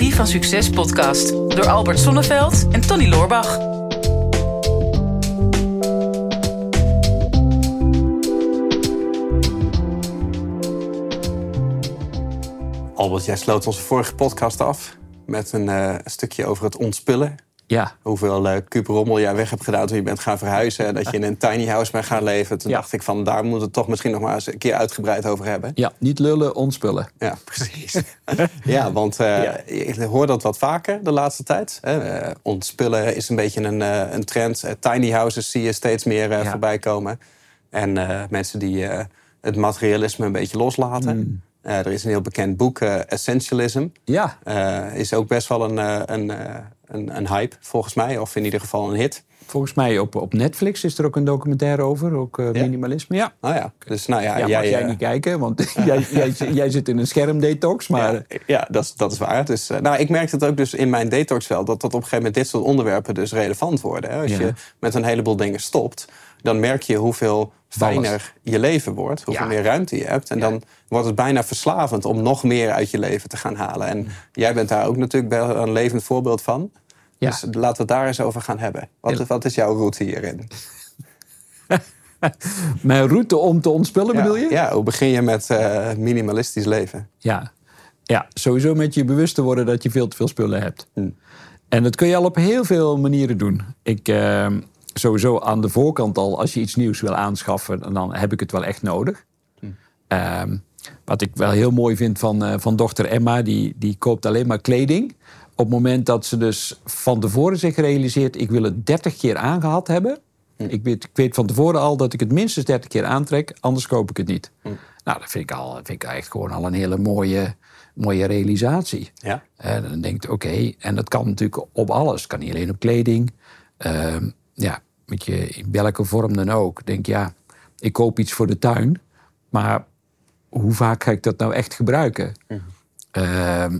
Psychologie van Succes podcast door Albert Sonneveld en Tony Loorbach. Albert, jij sloot onze vorige podcast af met een uh, stukje over het ontspullen. Ja. Hoeveel uh, rommel jij weg hebt gedaan toen je bent gaan verhuizen. En dat je in een tiny house bent gaan leven. Toen Ja. dacht ik van, daar moeten we het toch misschien nog maar eens een keer uitgebreid over hebben. Ja, niet lullen, ontspullen. Ja, precies. ja, want eh, Ja. ik hoor dat wat vaker de laatste tijd. Eh, ontspullen is een beetje een, eh, een trend. Eh, tiny houses zie je steeds meer eh, Ja. voorbij komen. En eh, mensen die eh, het materialisme een beetje loslaten. Mm. Eh, er is een heel bekend boek, eh, Essentialism. Ja, Eh, is ook best wel een, een, een, een hype, volgens mij. Of in ieder geval een hit. volgens mij op, op Netflix is er ook een documentaire over. Ook eh, Ja? minimalisme. Ja. Ja, dus nou ja, Ja, jij, mag jij niet kijken, want jij, jij, jij zit in een schermdetox. Maar Ja, ja dat, is, dat is waar. Dus, nou, ik merkte het ook dus in mijn detox wel... dat dat op een gegeven moment dit soort onderwerpen dus relevant worden. Hè? Als je met een heleboel dingen stopt... dan merk je hoeveel fijner je leven wordt. Hoeveel Ja. meer ruimte je hebt. En Ja. dan wordt het bijna verslavend om nog meer uit je leven te gaan halen. En jij bent daar ook natuurlijk wel een levend voorbeeld van. Ja. Dus laten we het daar eens over gaan hebben. Wat, wat is jouw route hierin? mijn route om te ontspullen bedoel je? Ja, hoe begin je met eh, minimalistisch leven? Ja. ja, sowieso met je bewust te worden dat je veel te veel spullen hebt. Hm. En dat kun je al op heel veel manieren doen. Ik, eh, sowieso aan de voorkant al, als je iets nieuws wil aanschaffen, dan heb ik het wel echt nodig. Ehm, wat ik wel heel mooi vind van, eh, van dochter Emma, die, die koopt alleen maar kleding. Op het moment dat ze dus van tevoren zich realiseert, ik wil het 30 keer aangehad hebben. Ik, weet, ik weet van tevoren al dat ik het minstens 30 keer aantrek, anders koop ik het niet. Nou, dat vind ik, al, vind ik echt gewoon al een hele mooie, mooie realisatie. Ja? En dan denkt, oké, en dat kan natuurlijk op alles. Het kan niet alleen op kleding. Ehm, ja, met je, in welke vorm dan ook. Denk, ja, ik koop iets voor de tuin. Maar hoe vaak ga ik dat nou echt gebruiken? Ehm,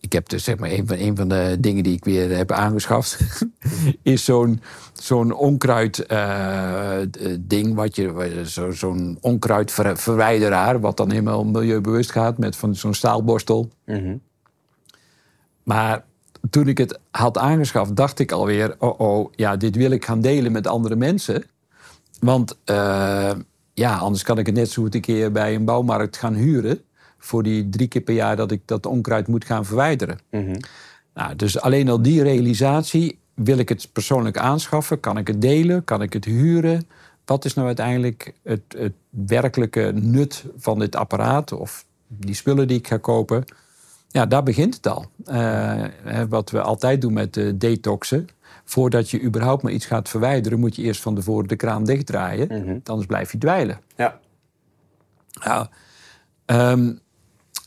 ik heb dus zeg maar een van, een van de dingen die ik weer heb aangeschaft, is zo'n zo'n onkruid eh, d- ding, wat je, zo, zo'n onkruidverwijderaar, wat dan helemaal milieubewust gaat met van zo'n staalborstel. Mhm. Maar toen ik het had aangeschaft, dacht ik alweer: oh oh, ja, dit wil ik gaan delen met andere mensen. Want eh, ja, anders kan ik het net zo goed een keer bij een bouwmarkt gaan huren. Voor die drie keer per jaar dat ik dat onkruid moet gaan verwijderen. Mhm. Nou, dus alleen al die realisatie. Wil ik het persoonlijk aanschaffen? Kan ik het delen? Kan ik het huren? Wat is nou uiteindelijk het, het werkelijke nut van dit apparaat of die spullen die ik ga kopen? Ja, daar begint het al. Eh, wat we altijd doen met eh, detoxen. Voordat je überhaupt maar iets gaat verwijderen, moet je eerst van tevoren de kraan dichtdraaien. Mhm. Anders blijf je dweilen. Ja. Nou,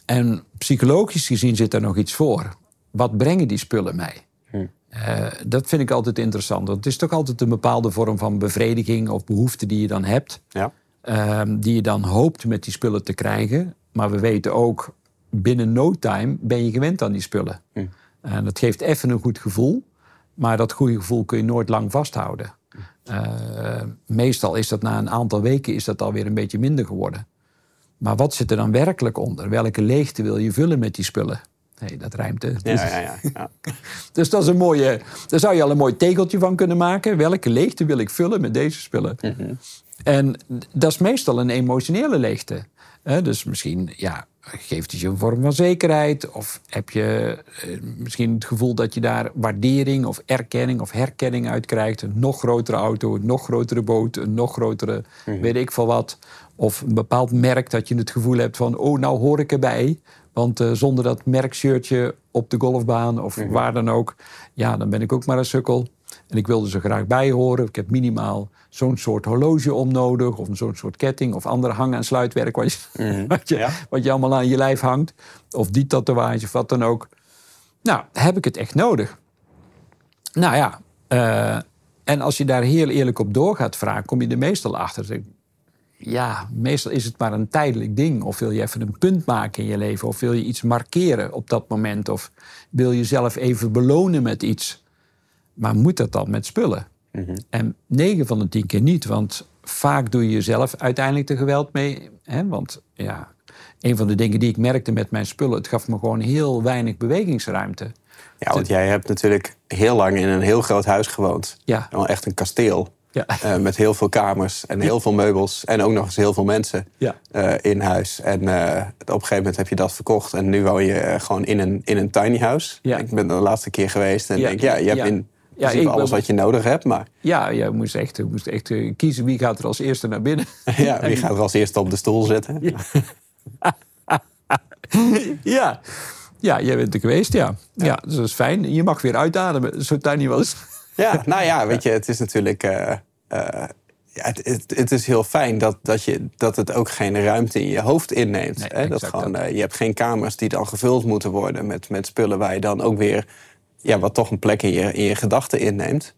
en psychologisch gezien zit er nog iets voor. Wat brengen die spullen mij? Hm. Eh, dat vind ik altijd interessant. Want het is toch altijd een bepaalde vorm van bevrediging of behoefte die je dan hebt. Ja. ehm, die je dan hoopt met die spullen te krijgen. Maar we weten ook, binnen no time ben je gewend aan die spullen. Hm. En dat geeft even een goed gevoel. Maar dat goede gevoel kun je nooit lang vasthouden. Eh, meestal is dat na een aantal weken is dat alweer een beetje minder geworden. Maar wat zit er dan werkelijk onder? Welke leegte wil je vullen met die spullen? Nee, dat hè? Ja, ja, ja, ja. Dus dat is een mooie. Daar zou je al een mooi tegeltje van kunnen maken. Welke leegte wil ik vullen met deze spullen? En dat is meestal een emotionele leegte. Dus misschien ja, geeft het je een vorm van zekerheid. Of heb je eh, misschien het gevoel dat je daar waardering of erkenning of herkenning uit krijgt. Een nog grotere auto, een nog grotere boot, een nog grotere weet ik veel wat. Of een bepaald merk dat je het gevoel hebt van... oh, nou hoor ik erbij. Want eh, zonder dat merkshirtje op de golfbaan of waar dan ook... ja, dan ben ik ook maar een sukkel. En ik wilde ze graag bij horen. Ik heb minimaal zo'n soort horloge om nodig... of zo'n soort ketting of andere hang- en sluitwerk... Wat je, wat, je, Ja. wat je allemaal aan je lijf hangt. Of die tatoeage of wat dan ook. Nou, heb ik het echt nodig? Nou ja, eh, en als je daar heel eerlijk op door gaat vragen... kom je er meestal achter. Ja, meestal is het maar een tijdelijk ding. Of wil je even een punt maken in je leven? Of wil je iets markeren op dat moment? Of wil je jezelf even belonen met iets? Maar moet dat dan met spullen? En 9 van de 10 keer niet, want vaak doe je jezelf uiteindelijk de geweld mee. Hè? Want ja, een van de dingen die ik merkte met mijn spullen. Het gaf me gewoon heel weinig bewegingsruimte. Ja, want jij hebt natuurlijk heel lang in een heel groot huis gewoond. Ja. Wel Echt een kasteel. Ja. Eh, met heel veel kamers en heel veel meubels. En ook nog eens heel veel mensen Ja. eh, in huis. En eh, op een gegeven moment heb je dat verkocht. En nu woon je gewoon in een, in een tiny house. Ja. Ik ben de laatste keer geweest. En denk, ja, je hebt in Ja, ik ben- alles wat je nodig hebt. Maar Ja, je moest echt, je moest echt eh, kiezen wie gaat er als eerste naar binnen. ja, wie gaat er als eerste op de stoel zitten? ja. Ja, jij bent er geweest, ja. ja. dus dat is fijn. Je mag weer uitademen, zo tiny was. Ja, nou ja, weet je, het is natuurlijk. eh, eh, ja, het, het, het is heel fijn dat, dat, je, dat het ook geen ruimte in je hoofd inneemt. Nee, hè? Dat gewoon, dat. je hebt geen kamers die dan gevuld moeten worden met, met spullen waar je dan ook weer. Ja, wat toch een plek in je, in je gedachten inneemt.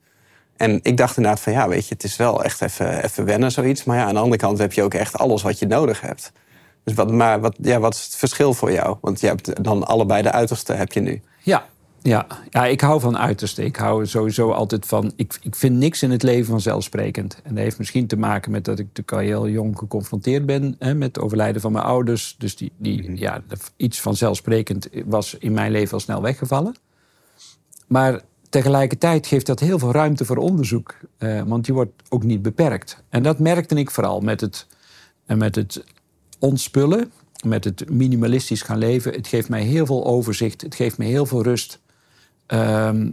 En ik dacht inderdaad van ja, weet je, het is wel echt even, even wennen zoiets. Maar ja, aan de andere kant heb je ook echt alles wat je nodig hebt. Dus wat, maar wat, ja, wat is het verschil voor jou? Want je hebt dan allebei de uiterste heb je nu. Ja, ja. ja, ik hou van uiterste. Ik hou sowieso altijd van... Ik, ik vind niks in het leven vanzelfsprekend. En dat heeft misschien te maken met dat ik natuurlijk al heel jong geconfronteerd ben... Hè, met het overlijden van mijn ouders. Dus die, die, ja, iets vanzelfsprekend was in mijn leven al snel weggevallen. Maar tegelijkertijd geeft dat heel veel ruimte voor onderzoek. eh, want je wordt ook niet beperkt. En dat merkte ik vooral met het, en met het ontspullen, met het minimalistisch gaan leven. Het geeft mij heel veel overzicht, het geeft me heel veel rust. Ehm,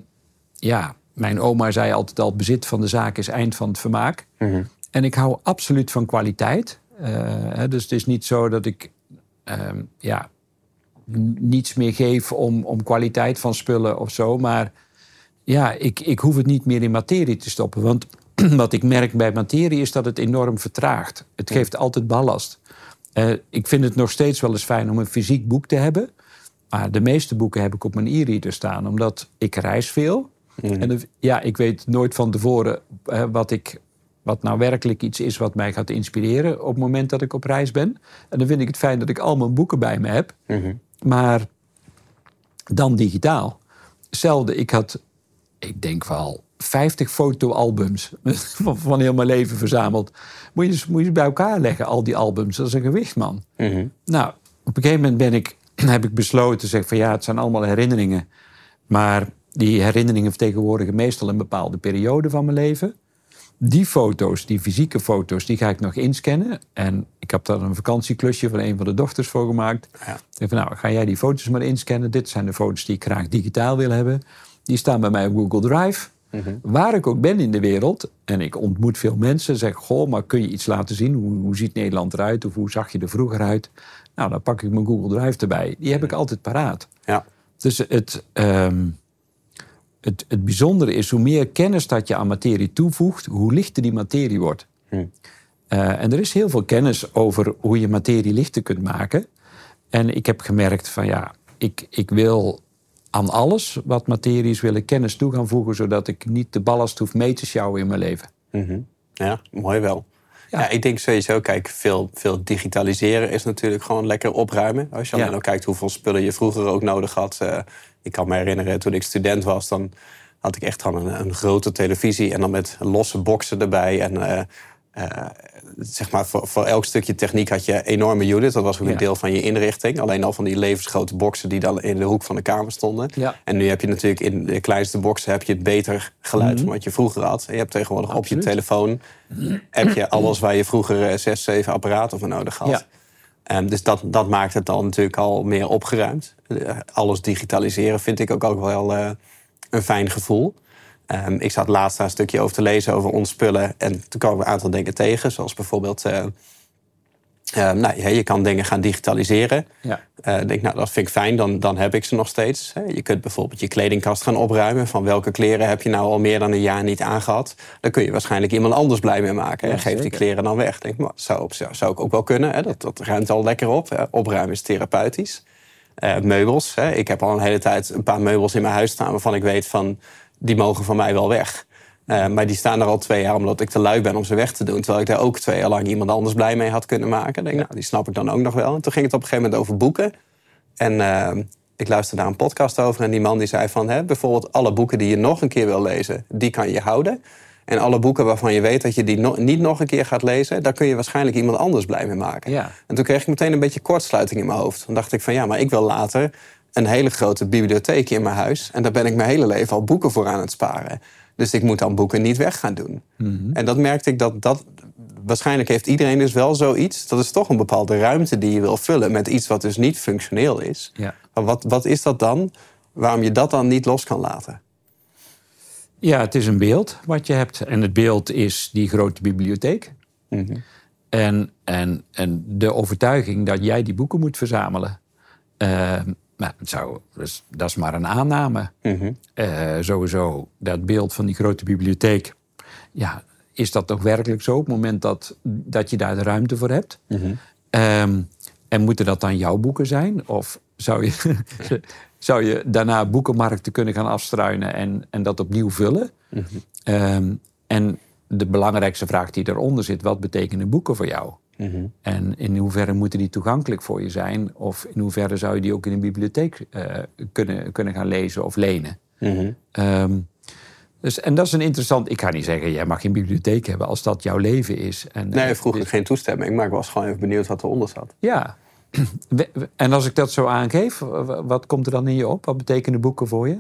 ja, mijn oma zei altijd al: bezit van de zaak is eind van het vermaak. En ik hou absoluut van kwaliteit. Eh, dus het is niet zo dat ik ehm, ja, niets meer geef om, om kwaliteit van spullen of zo. Maar ja, ik, ik hoef het niet meer in materie te stoppen. Want wat ik merk bij materie is dat het enorm vertraagt. Het geeft altijd ballast. Eh, ik vind het nog steeds wel eens fijn om een fysiek boek te hebben. Maar de meeste boeken heb ik op mijn e-reader staan, omdat ik reis veel. En de- ja, ik weet nooit van tevoren eh, wat, ik, wat nou werkelijk iets is wat mij gaat inspireren op het moment dat ik op reis ben. En dan vind ik het fijn dat ik al mijn boeken bij me heb. Maar dan digitaal. Hetzelfde, ik had, ik denk wel, 50 fotoalbums van, van heel mijn leven verzameld. Moet je, moet je bij elkaar leggen, al die albums. Dat is een gewicht, man. Nou, op een gegeven moment ben ik, heb ik besloten te zeggen van ja, het zijn allemaal herinneringen. Maar die herinneringen vertegenwoordigen meestal een bepaalde periode van mijn leven. Die foto's, die fysieke foto's, die ga ik nog inscannen. En ik heb daar een vakantieklusje van een van de dochters voor gemaakt. Ja. Ik zeg van nou, ga jij die foto's maar inscannen. Dit zijn de foto's die ik graag digitaal wil hebben. Die staan bij mij op Google Drive. Waar ik ook ben in de wereld, en ik ontmoet veel mensen, zeg goh, maar kun je iets laten zien? Hoe, hoe ziet Nederland eruit? Of hoe zag je er vroeger uit? Nou, dan pak ik mijn Google Drive erbij. Die heb ik altijd paraat. Ja. Dus het, ehm, het, het bijzondere is, hoe meer kennis dat je aan materie toevoegt, hoe lichter die materie wordt. Hm. Eh, en er is heel veel kennis over hoe je materie lichter kunt maken. En ik heb gemerkt van ja, ik, ik wil aan alles wat materie is, wil ik kennis toe gaan voegen, zodat ik niet de ballast hoef mee te sjouwen in mijn leven. Mhm. Ja, mooi wel. Ja. Ja. ik denk sowieso, kijk, veel, veel digitaliseren is natuurlijk gewoon lekker opruimen. Als je Ja. alleen al kijkt hoeveel spullen je vroeger ook nodig had. Eh, ik kan me herinneren, toen ik student was, dan had ik echt gewoon een, een grote televisie en dan met losse boxen erbij. En eh, eh, zeg maar, voor, voor elk stukje techniek had je enorme unit. Dat was ook Ja. een deel van je inrichting. Alleen al van die levensgrote boxen die dan in de hoek van de kamer stonden. Ja. En nu heb je natuurlijk in de kleinste boxen heb je het beter geluid van wat je vroeger had. En je hebt tegenwoordig op je telefoon heb je alles waar je vroeger eh, zes, zeven apparaten voor nodig had. Ja. Ehm, dus dat, dat maakt het dan natuurlijk al meer opgeruimd. Eh, alles digitaliseren vind ik ook, ook wel eh, een fijn gevoel. Ehm, ik zat laatst daar een stukje over te lezen over ontspullen. En toen kwamen we een aantal dingen tegen. Zoals bijvoorbeeld, eh, eh, nou, je kan dingen gaan digitaliseren. Ja. Eh, denk, nou, dat vind ik fijn, dan, dan heb ik ze nog steeds. Je kunt bijvoorbeeld je kledingkast gaan opruimen. Van welke kleren heb je nou al meer dan een jaar niet aangehad? Dan kun je waarschijnlijk iemand anders blij mee maken. Ja, en geef die kleren dan weg. Denk, nou, zou, zou, zou ik ook wel kunnen. Hè. Dat, dat ruimt al lekker op. Opruimen is therapeutisch. Eh, meubels. Hè. Ik heb al een hele tijd een paar meubels in mijn huis staan... waarvan ik weet van, die mogen van mij wel weg. Eh, maar die staan er al twee jaar omdat ik te lui ben om ze weg te doen. Terwijl ik daar ook twee jaar lang iemand anders blij mee had kunnen maken. Denk, nou, die snap ik dan ook nog wel. En toen ging het op een gegeven moment over boeken. En eh, ik luisterde naar een podcast over. En die man die zei van... Hè, bijvoorbeeld alle boeken die je nog een keer wil lezen... die kan je houden. En alle boeken waarvan je weet dat je die no- niet nog een keer gaat lezen, daar kun je waarschijnlijk iemand anders blij mee maken. Ja. En toen kreeg ik meteen een beetje kortsluiting in mijn hoofd. Dan dacht ik van ja, maar ik wil later een hele grote bibliotheek in mijn huis. En daar ben ik mijn hele leven al boeken voor aan het sparen. Dus ik moet dan boeken niet weg gaan doen. En dat merkte ik dat dat. Waarschijnlijk heeft iedereen dus wel zoiets. Dat is toch een bepaalde ruimte die je wil vullen met iets wat dus niet functioneel is. Ja. Maar wat, wat is dat dan? Waarom je dat dan niet los kan laten? Ja, het is een beeld wat je hebt. En het beeld is die grote bibliotheek. en, en, en de overtuiging dat jij die boeken moet verzamelen. Eh, nou, het zou, dus, dat is maar een aanname. Eh, sowieso, dat beeld van die grote bibliotheek. Ja, is dat toch werkelijk zo op het moment dat, dat je daar de ruimte voor hebt? Ehm, en moeten dat dan jouw boeken zijn? Of zou je, zou je daarna boekenmarkten kunnen gaan afstruinen en, en dat opnieuw vullen? Ehm, en de belangrijkste vraag die eronder zit, wat betekenen boeken voor jou? En in hoeverre moeten die toegankelijk voor je zijn? Of in hoeverre zou je die ook in een bibliotheek eh, kunnen, kunnen gaan lezen of lenen? Ehm, dus, en dat is een interessant... Ik ga niet zeggen, jij mag geen bibliotheek hebben als dat jouw leven is. En, Nee, eh, vroeg ik dus- geen toestemming, maar ik was gewoon even benieuwd wat eronder zat. ja. En als ik dat zo aangeef, wat komt er dan in je op? Wat betekenen boeken voor je?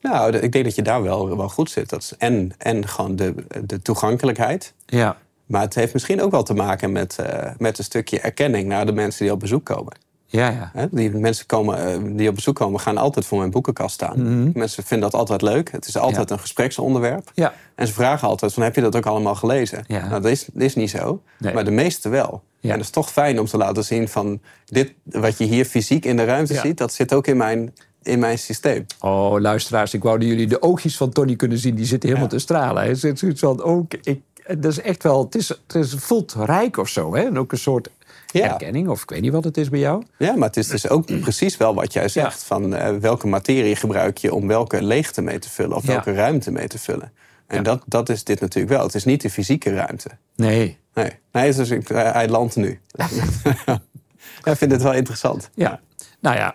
Nou, ik denk dat je daar wel, wel goed zit. Dat is en, en gewoon de, de toegankelijkheid. Ja, Maar het heeft misschien ook wel te maken met, eh, met een stukje erkenning naar de mensen die op bezoek komen. ja, ja. Die mensen komen, eh, die op bezoek komen, gaan altijd voor mijn boekenkast staan. Mensen vinden dat altijd leuk. Het is altijd Ja. een gespreksonderwerp. Ja. En ze vragen altijd van, heb je dat ook allemaal gelezen? Ja. Nou, dat is, dat is niet zo. Nee. Maar de meeste wel. Ja. En het is toch fijn om te laten zien van... dit wat je hier fysiek in de ruimte ziet... dat zit ook in mijn, in mijn systeem. Oh, luisteraars, ik wou dat jullie de oogjes van Tony kunnen zien. Die zitten helemaal Ja. te stralen. Hij zit zoiets van, ook, ik, dat is echt wel, het, is, het is, voelt rijk of zo. Hè? En ook een soort Ja. erkenning, of ik weet niet wat het is bij jou. Ja, maar het is dus ook precies wel wat jij zegt. Van eh, welke materie gebruik je om welke leegte mee te vullen... of Ja. welke ruimte mee te vullen. En dat, dat is dit natuurlijk wel. Het is niet de fysieke ruimte. Nee, Nee, nee dus hij hij landt nu. ja, ik vind het wel interessant. Ja, nou ja,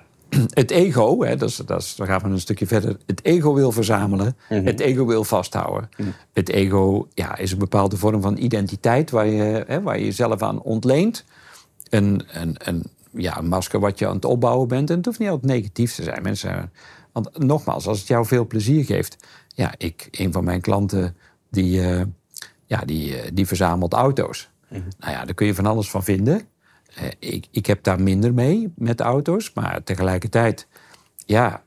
het ego, hè, dat is, dat is, dan gaan we een stukje verder. Het ego wil verzamelen, het ego wil vasthouden. Het ego ja, is een bepaalde vorm van identiteit waar je, hè, waar je jezelf aan ontleent. Een, een, een, ja, een masker wat je aan het opbouwen bent. En het hoeft niet altijd negatief te zijn. Mensen, want nogmaals, als het jou veel plezier geeft. Ja, ik, een van mijn klanten, die, eh, ja, die, eh, die verzamelt auto's. Nou ja, daar kun je van alles van vinden. Eh, ik, ik heb daar minder mee met auto's, maar tegelijkertijd, ja,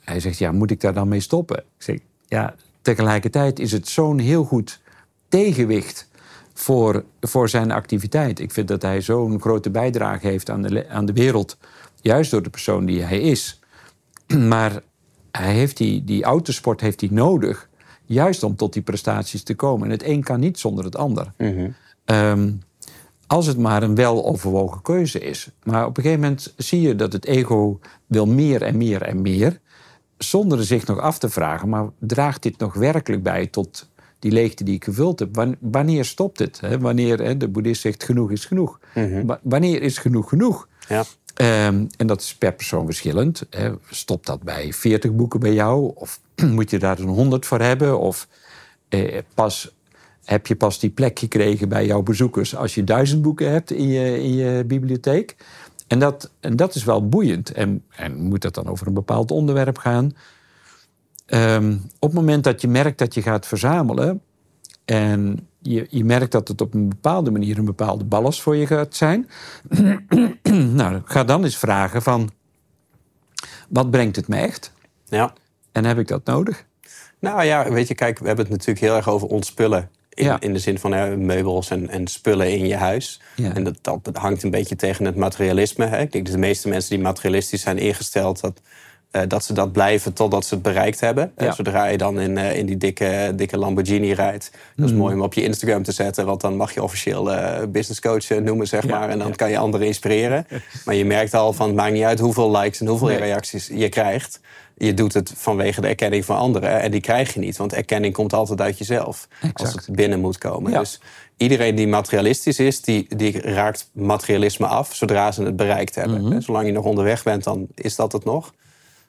hij zegt, ja, moet ik daar dan mee stoppen? Ik zeg, ja, tegelijkertijd is het zo'n heel goed tegenwicht voor, voor zijn activiteit. Ik vind dat hij zo'n grote bijdrage heeft aan de, aan de wereld, juist door de persoon die hij is. Maar hij heeft die, die autosport heeft hij nodig, juist om tot die prestaties te komen. En het een kan niet zonder het ander. Ehm, als het maar een weloverwogen keuze is. Maar op een gegeven moment zie je dat het ego wil meer en meer en meer. Zonder zich nog af te vragen, maar draagt dit nog werkelijk bij tot die leegte die ik gevuld heb? Wan- Wanneer stopt het? Wanneer, de boeddhist zegt genoeg is genoeg. Wa- Wanneer is genoeg genoeg? Ja. Ehm, en dat is per persoon verschillend. Hè. Stopt dat bij 40 boeken bij jou? Of moet je daar een 100 voor hebben? Of eh, pas, heb je pas die plek gekregen bij jouw bezoekers als je duizend boeken hebt in je, in je bibliotheek? En dat, en dat is wel boeiend. En, en moet dat dan over een bepaald onderwerp gaan? Ehm, op het moment dat je merkt dat je gaat verzamelen en je, je merkt dat het op een bepaalde manier een bepaalde ballast voor je gaat zijn, nou, ga dan eens vragen van, wat brengt het me echt? ja. En heb ik dat nodig? Nou ja, weet je, kijk, we hebben het natuurlijk heel erg over ontspullen. In, Ja. in de zin van hè, meubels en, en spullen in je huis. Ja. En dat, dat hangt een beetje tegen het materialisme. Hè. Ik denk dat de meeste mensen die materialistisch zijn ingesteld... dat, eh, dat ze dat blijven totdat ze het bereikt hebben. Ja. Eh, Zodra je dan in, eh, in die dikke, dikke Lamborghini rijdt. Dat is Mm. mooi om op je Instagram te zetten. Want dan mag je officieel business coach noemen, zeg Ja, maar. En dan ja. kan je anderen inspireren. Maar je merkt al van, het maakt niet uit hoeveel likes en hoeveel Nee. reacties je krijgt. Je doet het vanwege de erkenning van anderen. En die krijg je niet, want erkenning komt altijd uit jezelf. Als het binnen moet komen. Dus iedereen die materialistisch is, die, die raakt materialisme af zodra ze het bereikt hebben. Mhm. Zolang je nog onderweg bent, dan is dat het nog.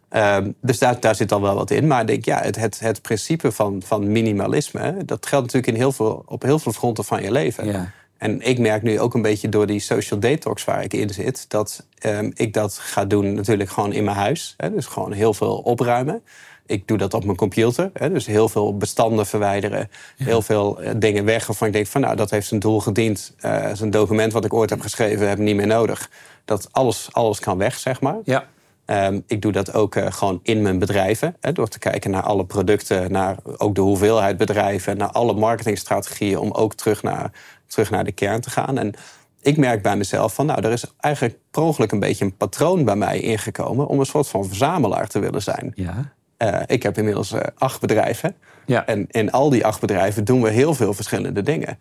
Ehm, dus daar, daar zit dan wel wat in. Maar ik denk, ja, het, het, het principe van, van minimalisme... dat geldt natuurlijk in heel veel, op heel veel fronten van je leven. Ja. En ik merk nu ook een beetje door die social detox waar ik in zit... dat ehm, ik dat ga doen natuurlijk gewoon in mijn huis. Hè, dus gewoon heel veel opruimen. Ik doe dat op mijn computer. Hè, dus heel veel bestanden verwijderen. Heel veel eh, dingen weg waarvan ik denk van... nou, dat heeft zijn doel gediend. Uh, een document wat ik ooit heb geschreven, heb ik niet meer nodig. Dat alles, alles kan weg, zeg maar. Ja. Um, ik doe dat ook uh, gewoon in mijn bedrijven. Hè, door te kijken naar alle producten, naar ook de hoeveelheid bedrijven, naar alle marketingstrategieën, om ook terug naar, terug naar de kern te gaan. En ik merk bij mezelf van, nou, er is eigenlijk per ongeluk een beetje een patroon bij mij ingekomen om een soort van verzamelaar te willen zijn. Ja. Uh, ik heb inmiddels uh, acht bedrijven. Ja. En in al die acht bedrijven doen we heel veel verschillende dingen.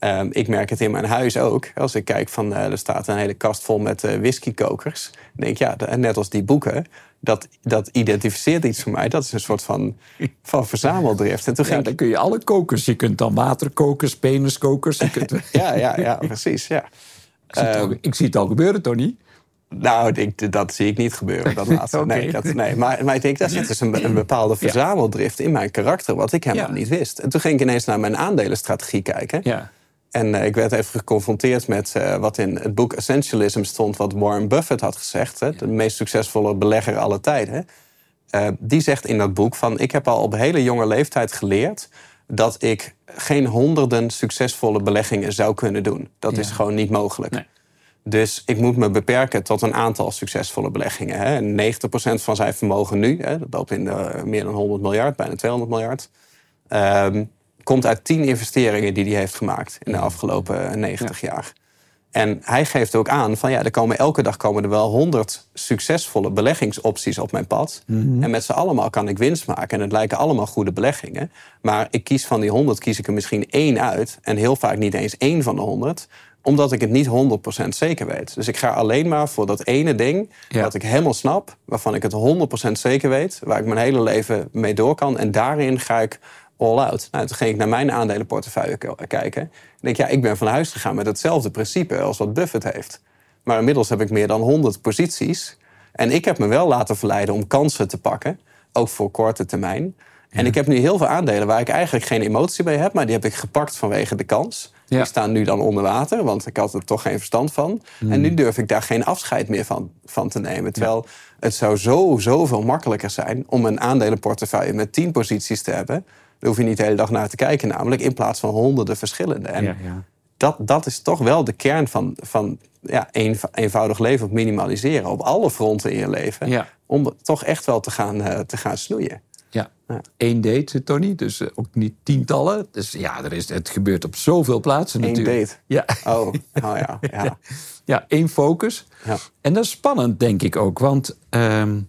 Um, ik merk het in mijn huis ook. Als ik kijk van uh, er staat een hele kast vol met uh, whiskykokers. Dan denk ik, ja, de, net als die boeken, dat, dat identificeert iets voor mij. Dat is een soort van, van verzameldrift. En toen ja, ging dan kun je alle kokers. Je kunt dan waterkokers, peniskokers. Je kunt... ja, ja, ja, precies. Ja. Ik, zie al, ik, zie het al, gebeuren, Tony. Nou, ik, dat zie ik niet gebeuren, dat laatste. okay. nee, dat, nee. Maar, maar ik denk, daar zit dus een, een bepaalde verzameldrift in mijn karakter... wat ik helemaal ja. niet wist. En toen ging ik ineens naar mijn aandelenstrategie kijken... Ja. En uh, ik werd even geconfronteerd met uh, wat in het boek Essentialism stond, wat Warren Buffett had gezegd, hè, de meest succesvolle belegger aller tijden. Uh, die zegt in dat boek van ik heb al op hele jonge leeftijd geleerd dat ik geen honderden succesvolle beleggingen zou kunnen doen. Dat ja. is gewoon niet mogelijk. Nee. Dus ik moet me beperken tot een aantal succesvolle beleggingen. Hè. 90% van zijn vermogen nu, hè, dat loopt in de, meer dan 100 miljard, bijna 200 miljard. Um, komt uit tien investeringen die hij heeft gemaakt in de afgelopen 90 ja. jaar. En hij geeft ook aan van ja, er komen elke dag komen er wel honderd succesvolle beleggingsopties op mijn pad. Mhm. Mm -hmm. En met z'n allemaal kan ik winst maken. En het lijken allemaal goede beleggingen. Maar ik kies van die honderd kies ik er misschien één uit. En heel vaak niet eens één van de honderd omdat ik het niet 100% zeker weet. Dus ik ga alleen maar voor dat ene ding Ja. dat ik helemaal snap, waarvan ik het 100% zeker weet, waar ik mijn hele leven mee door kan. En daarin ga ik all out. Nou, toen ging ik naar mijn aandelenportefeuille kijken. Ik denk, ja, ik ben van huis gegaan met hetzelfde principe als wat Buffett heeft. Maar inmiddels heb ik meer dan 100 posities. En ik heb me wel laten verleiden om kansen te pakken, ook voor korte termijn. En ik heb nu heel veel aandelen waar ik eigenlijk geen emotie bij heb, maar die heb ik gepakt vanwege de kans. Ja. Die staan nu dan onder water, want ik had er toch geen verstand van. En nu durf ik daar geen afscheid meer van, van te nemen. Terwijl het zou zo, zoveel makkelijker zijn om een aandelenportefeuille met 10 posities te hebben. Daar hoef je niet de hele dag naar te kijken, namelijk in plaats van honderden verschillende. En Ja, ja. dat, dat is toch wel de kern van, van ja, een, eenvoudig leven of minimaliseren. Op alle fronten in je leven. Ja. Om toch echt wel te gaan, eh, te gaan snoeien. Ja. Ja. Eén date, Tony. Dus eh, ook niet tientallen. Dus ja, er is, het gebeurt op zoveel plaatsen Eén natuurlijk. date. Ja. Oh, oh ja. ja. ja, één focus. Ja. En dat is spannend, denk ik ook. Want ehm,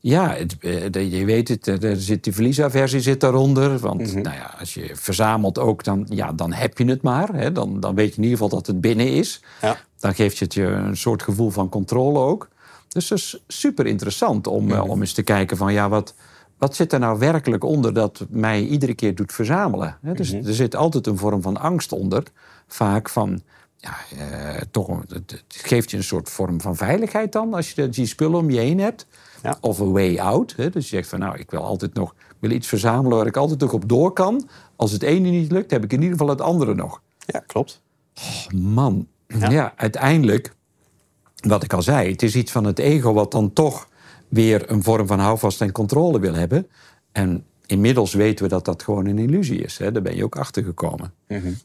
ja, het, eh, je weet het, eh, er zit die verliesaversie zit daaronder. Want nou ja, als je verzamelt ook, dan, ja, dan heb je het maar. Hè. Dan, dan weet je in ieder geval dat het binnen is. Ja. Dan geeft het je een soort gevoel van controle ook. Dus dat is super interessant om, eh, om eens te kijken van ja, wat, wat zit er nou werkelijk onder dat mij iedere keer doet verzamelen? Hè? Dus er zit altijd een vorm van angst onder. Vaak van, ja, eh, toch, het, geeft je een soort vorm van veiligheid dan als je die spullen om je heen hebt. Ja. Of een way out. Hè? Dus je zegt van nou, ik wil altijd nog wil iets verzamelen waar ik altijd nog op door kan. Als het ene niet lukt, heb ik in ieder geval het andere nog. ja, klopt. Man, ja. uiteindelijk, wat ik al zei, het is iets van het ego wat dan toch weer een vorm van houvast en controle wil hebben. En inmiddels weten we dat dat gewoon een illusie is. Hè? Daar ben je ook achter gekomen.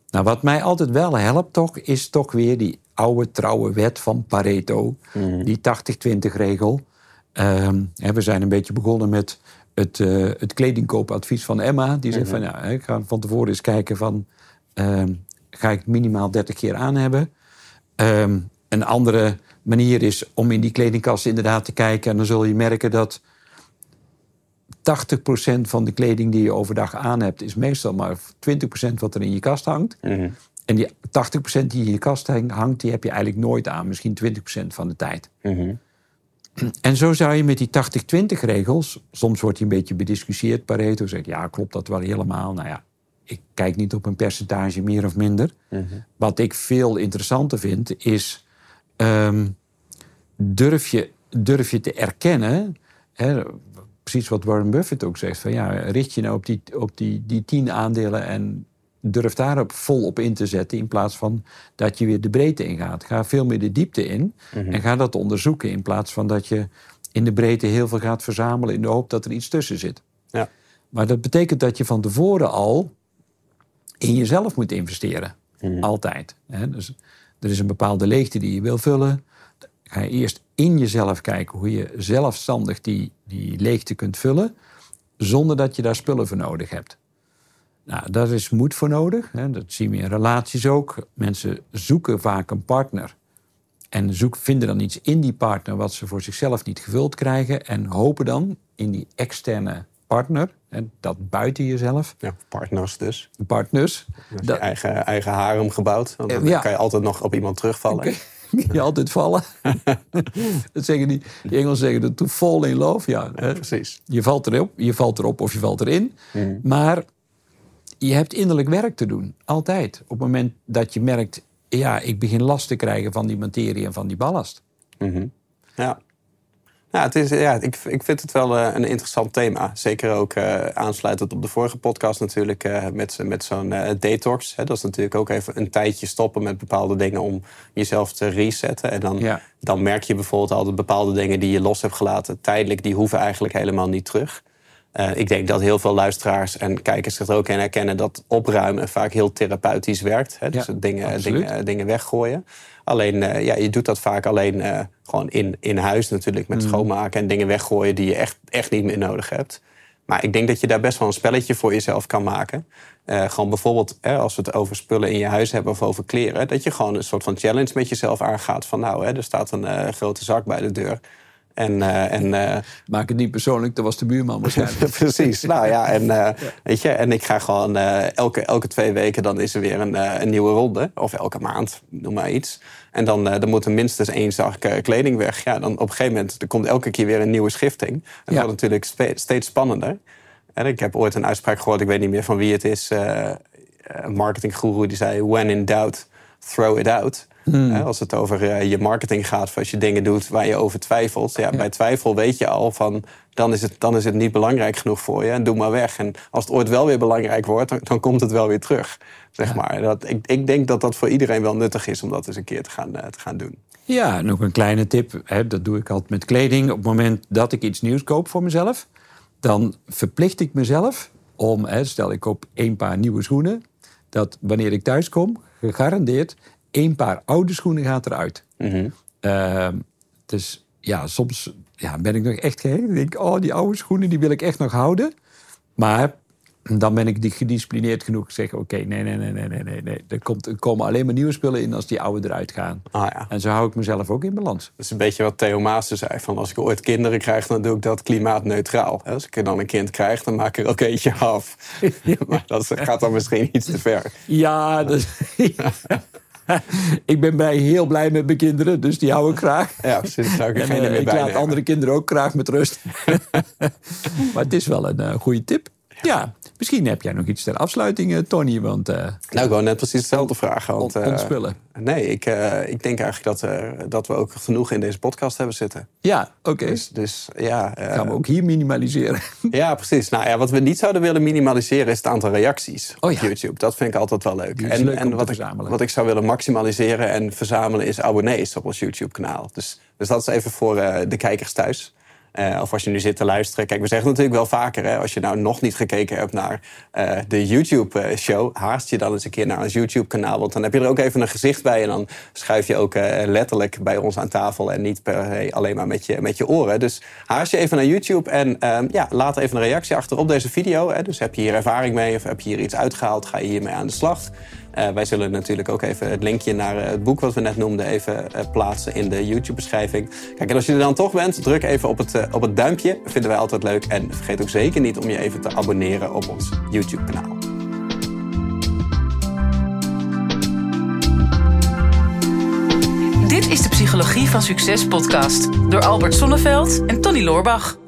Nou, wat mij altijd wel helpt, toch, is toch weer die oude trouwe wet van Pareto, die 80-20 regel. Ehm, hè, we zijn een beetje begonnen met het, eh, het kledingkoopadvies van Emma. Die zegt van ja, ik ga van tevoren eens kijken van ehm, ga ik minimaal 30 keer aan hebben. Ehm, een andere manier is om in die kledingkast inderdaad te kijken. En dan zul je merken dat 80% van de kleding die je overdag aan hebt, is meestal maar 20% wat er in je kast hangt. En die 80% die in je kast hang- hangt, die heb je eigenlijk nooit aan. Misschien 20% van de tijd. En zo zou je met die 80-20 regels, soms wordt die een beetje bediscussieerd. Pareto zegt, ja, klopt dat wel helemaal? Nou ja, ik kijk niet op een percentage meer of minder. Wat ik veel interessanter vind, is... ehm, durf, je, durf je te erkennen hè, precies wat Warren Buffett ook zegt. Van ja, richt je nou op die, op die, die tien aandelen en durf daarop vol op in te zetten. In plaats van dat je weer de breedte ingaat. Ga veel meer de diepte in en ga dat onderzoeken. In plaats van dat je in de breedte heel veel gaat verzamelen in de hoop dat er iets tussen zit. Ja. Maar dat betekent dat je van tevoren al in jezelf moet investeren. Altijd. Hè? Dus er is een bepaalde leegte die je wil vullen. Ga je eerst in jezelf kijken hoe je zelfstandig die, die leegte kunt vullen. Zonder dat je daar spullen voor nodig hebt. Nou, daar is moed voor nodig. Hè? Dat zien we in relaties ook. Mensen zoeken vaak een partner. En zoek, vinden dan iets in die partner wat ze voor zichzelf niet gevuld krijgen. En hopen dan in die externe partner, dat buiten jezelf, Ja, partners dus. partners, Dus je dat, eigen, eigen harem gebouwd. Want dan Ja. kan je altijd nog op iemand terugvallen. je altijd vallen. dat zeggen die, die Engelsen zeggen dat to fall in love. Ja, hè. Precies. Je valt erop, je valt erop of je valt erin. Maar je hebt innerlijk werk te doen. Altijd. Op het moment dat je merkt... ja, ik begin last te krijgen van die materie en van die ballast. Ja. Ja, het is, ja ik, ik vind het wel eh, een interessant thema. Zeker ook eh, aansluitend op de vorige podcast natuurlijk eh, met, met zo'n detox. Hè. Dat is natuurlijk ook even een tijdje stoppen met bepaalde dingen om jezelf te resetten. En dan, Ja. dan merk je bijvoorbeeld altijd bepaalde dingen die je los hebt gelaten tijdelijk, die hoeven eigenlijk helemaal niet terug. Ik denk dat heel veel luisteraars en kijkers zich er ook in herkennen dat opruimen vaak heel therapeutisch werkt. Hè? Dus Ja, dingen, dingen, dingen weggooien. Alleen, eh, ja, je doet dat vaak alleen eh, gewoon in, in huis natuurlijk Mm. met schoonmaken en dingen weggooien die je echt, echt niet meer nodig hebt. Maar ik denk dat je daar best wel een spelletje voor jezelf kan maken. Eh, gewoon bijvoorbeeld, hè, als we het over spullen in je huis hebben of over kleren, dat je gewoon een soort van challenge met jezelf aangaat. Van nou, hè, er staat een grote zak bij de deur. En, eh, en eh, Maak het niet persoonlijk, dat was de buurman waarschijnlijk. Precies. Nou ja, en, eh, Weet je, en ik ga gewoon elke, elke twee weken dan is er weer een, een nieuwe ronde. Of elke maand, noem maar iets. En dan, dan moet er minstens één zak kleding weg. Ja, dan op een gegeven moment er komt elke keer weer een nieuwe schifting. En dat Ja. wordt natuurlijk steeds spannender. En ik heb ooit een uitspraak gehoord, ik weet niet meer van wie het is. een marketinggoeroe die zei: When in doubt, throw it out. Hè, als het over eh, je marketing gaat, of als je dingen doet waar je over twijfelt. Ja, Bij twijfel weet je al van, dan is, het, dan is het niet belangrijk genoeg voor je. En doe maar weg. En als het ooit wel weer belangrijk wordt, dan, dan komt het wel weer terug. Zeg maar. Dat, ik, ik denk dat dat voor iedereen wel nuttig is om dat eens een keer te gaan, eh, te gaan doen. Ja, en ook een kleine tip. Hè, dat doe ik altijd met kleding. Op het moment dat ik iets nieuws koop voor mezelf... dan verplicht ik mezelf om... Hè, stel, ik koop één paar nieuwe schoenen... dat wanneer ik thuis kom, gegarandeerd... één paar oude schoenen gaat eruit. Ehm, dus ja, soms ja, ben ik nog echt. Ik denk, oh, die oude schoenen die wil ik echt nog houden. Maar dan ben ik die gedisciplineerd genoeg. Zeg, oké, nee, nee, nee, nee, nee, nee, nee. Er, komt, er komen alleen maar nieuwe spullen in als die oude eruit gaan. Ah ja. En zo hou ik mezelf ook in balans. Dat is een beetje wat Theo Maassen zei. Van als ik ooit kinderen krijg, dan doe ik dat klimaatneutraal. Als ik er dan een kind krijg, dan maak ik er ook eentje af. maar dat gaat dan misschien iets te ver. Ja, dat, ik ben bij heel blij met mijn kinderen, dus die hou ik graag. Ja, precies. Zou ik En, eh, ik laat nemen. andere kinderen ook graag met rust. maar het is wel een eh, goede tip. Ja, misschien heb jij nog iets ter afsluiting, eh, Tony, want eh Nou, ik wou net precies hetzelfde vragen. Want, on- eh, ontspullen. nee, ik, ik denk eigenlijk dat, dat we ook genoeg in deze podcast hebben zitten. Ja, oké. Dus, dus ja, Gaan we ook hier minimaliseren. ja, precies. Nou ja, wat we niet zouden willen minimaliseren is het aantal reacties Oh op ja. YouTube. Dat vind ik altijd wel leuk. Is leuk te wat, ik, wat ik zou willen maximaliseren en verzamelen is abonnees op ons YouTube-kanaal. Dus, dus dat is even voor de kijkers thuis. Eh, of als je nu zit te luisteren. Kijk, we zeggen natuurlijk wel vaker, hè, als je nou nog niet gekeken hebt naar eh, de YouTube-show, haast je dan eens een keer naar ons YouTube-kanaal. Want dan heb je er ook even een gezicht bij en dan schuif je ook eh, letterlijk bij ons aan tafel en niet alleen maar met je, met je oren. Dus haast je even naar YouTube en ehm, ja, laat even een reactie achter op deze video. Hè. Dus heb je hier ervaring mee of heb je hier iets uitgehaald, ga je hiermee aan de slag. Eh, wij zullen natuurlijk ook even het linkje naar eh, het boek wat we net noemden even eh, plaatsen in de YouTube-beschrijving. Kijk, en als je er dan toch bent, druk even op het, op het duimpje. Vinden wij altijd leuk. En vergeet ook zeker niet om je even te abonneren op ons YouTube-kanaal. Dit is de Psychologie van Succes podcast door Albert Sonneveld en Tony Loorbach.